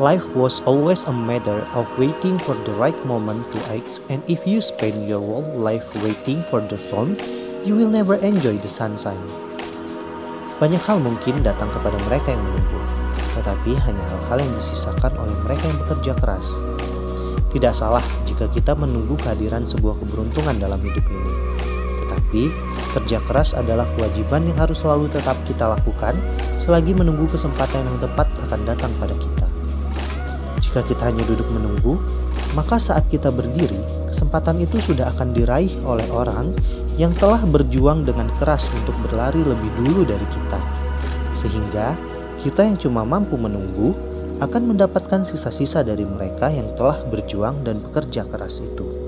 Life was always a matter of waiting for the right moment to act, and if you spend your whole life waiting for the storm, you will never enjoy the sunshine. Banyak hal mungkin datang kepada mereka yang menunggu, tetapi hanya hal-hal yang disisakan oleh mereka yang bekerja keras. Tidak salah jika kita menunggu kehadiran sebuah keberuntungan dalam hidup ini, tetapi kerja keras adalah kewajiban yang harus selalu tetap kita lakukan selagi menunggu kesempatan yang tepat akan datang pada kita. Jika kita hanya duduk menunggu, maka saat kita berdiri, kesempatan itu sudah akan diraih oleh orang yang telah berjuang dengan keras untuk berlari lebih dulu dari kita. Sehingga kita yang cuma mampu menunggu akan mendapatkan sisa-sisa dari mereka yang telah berjuang dan bekerja keras itu.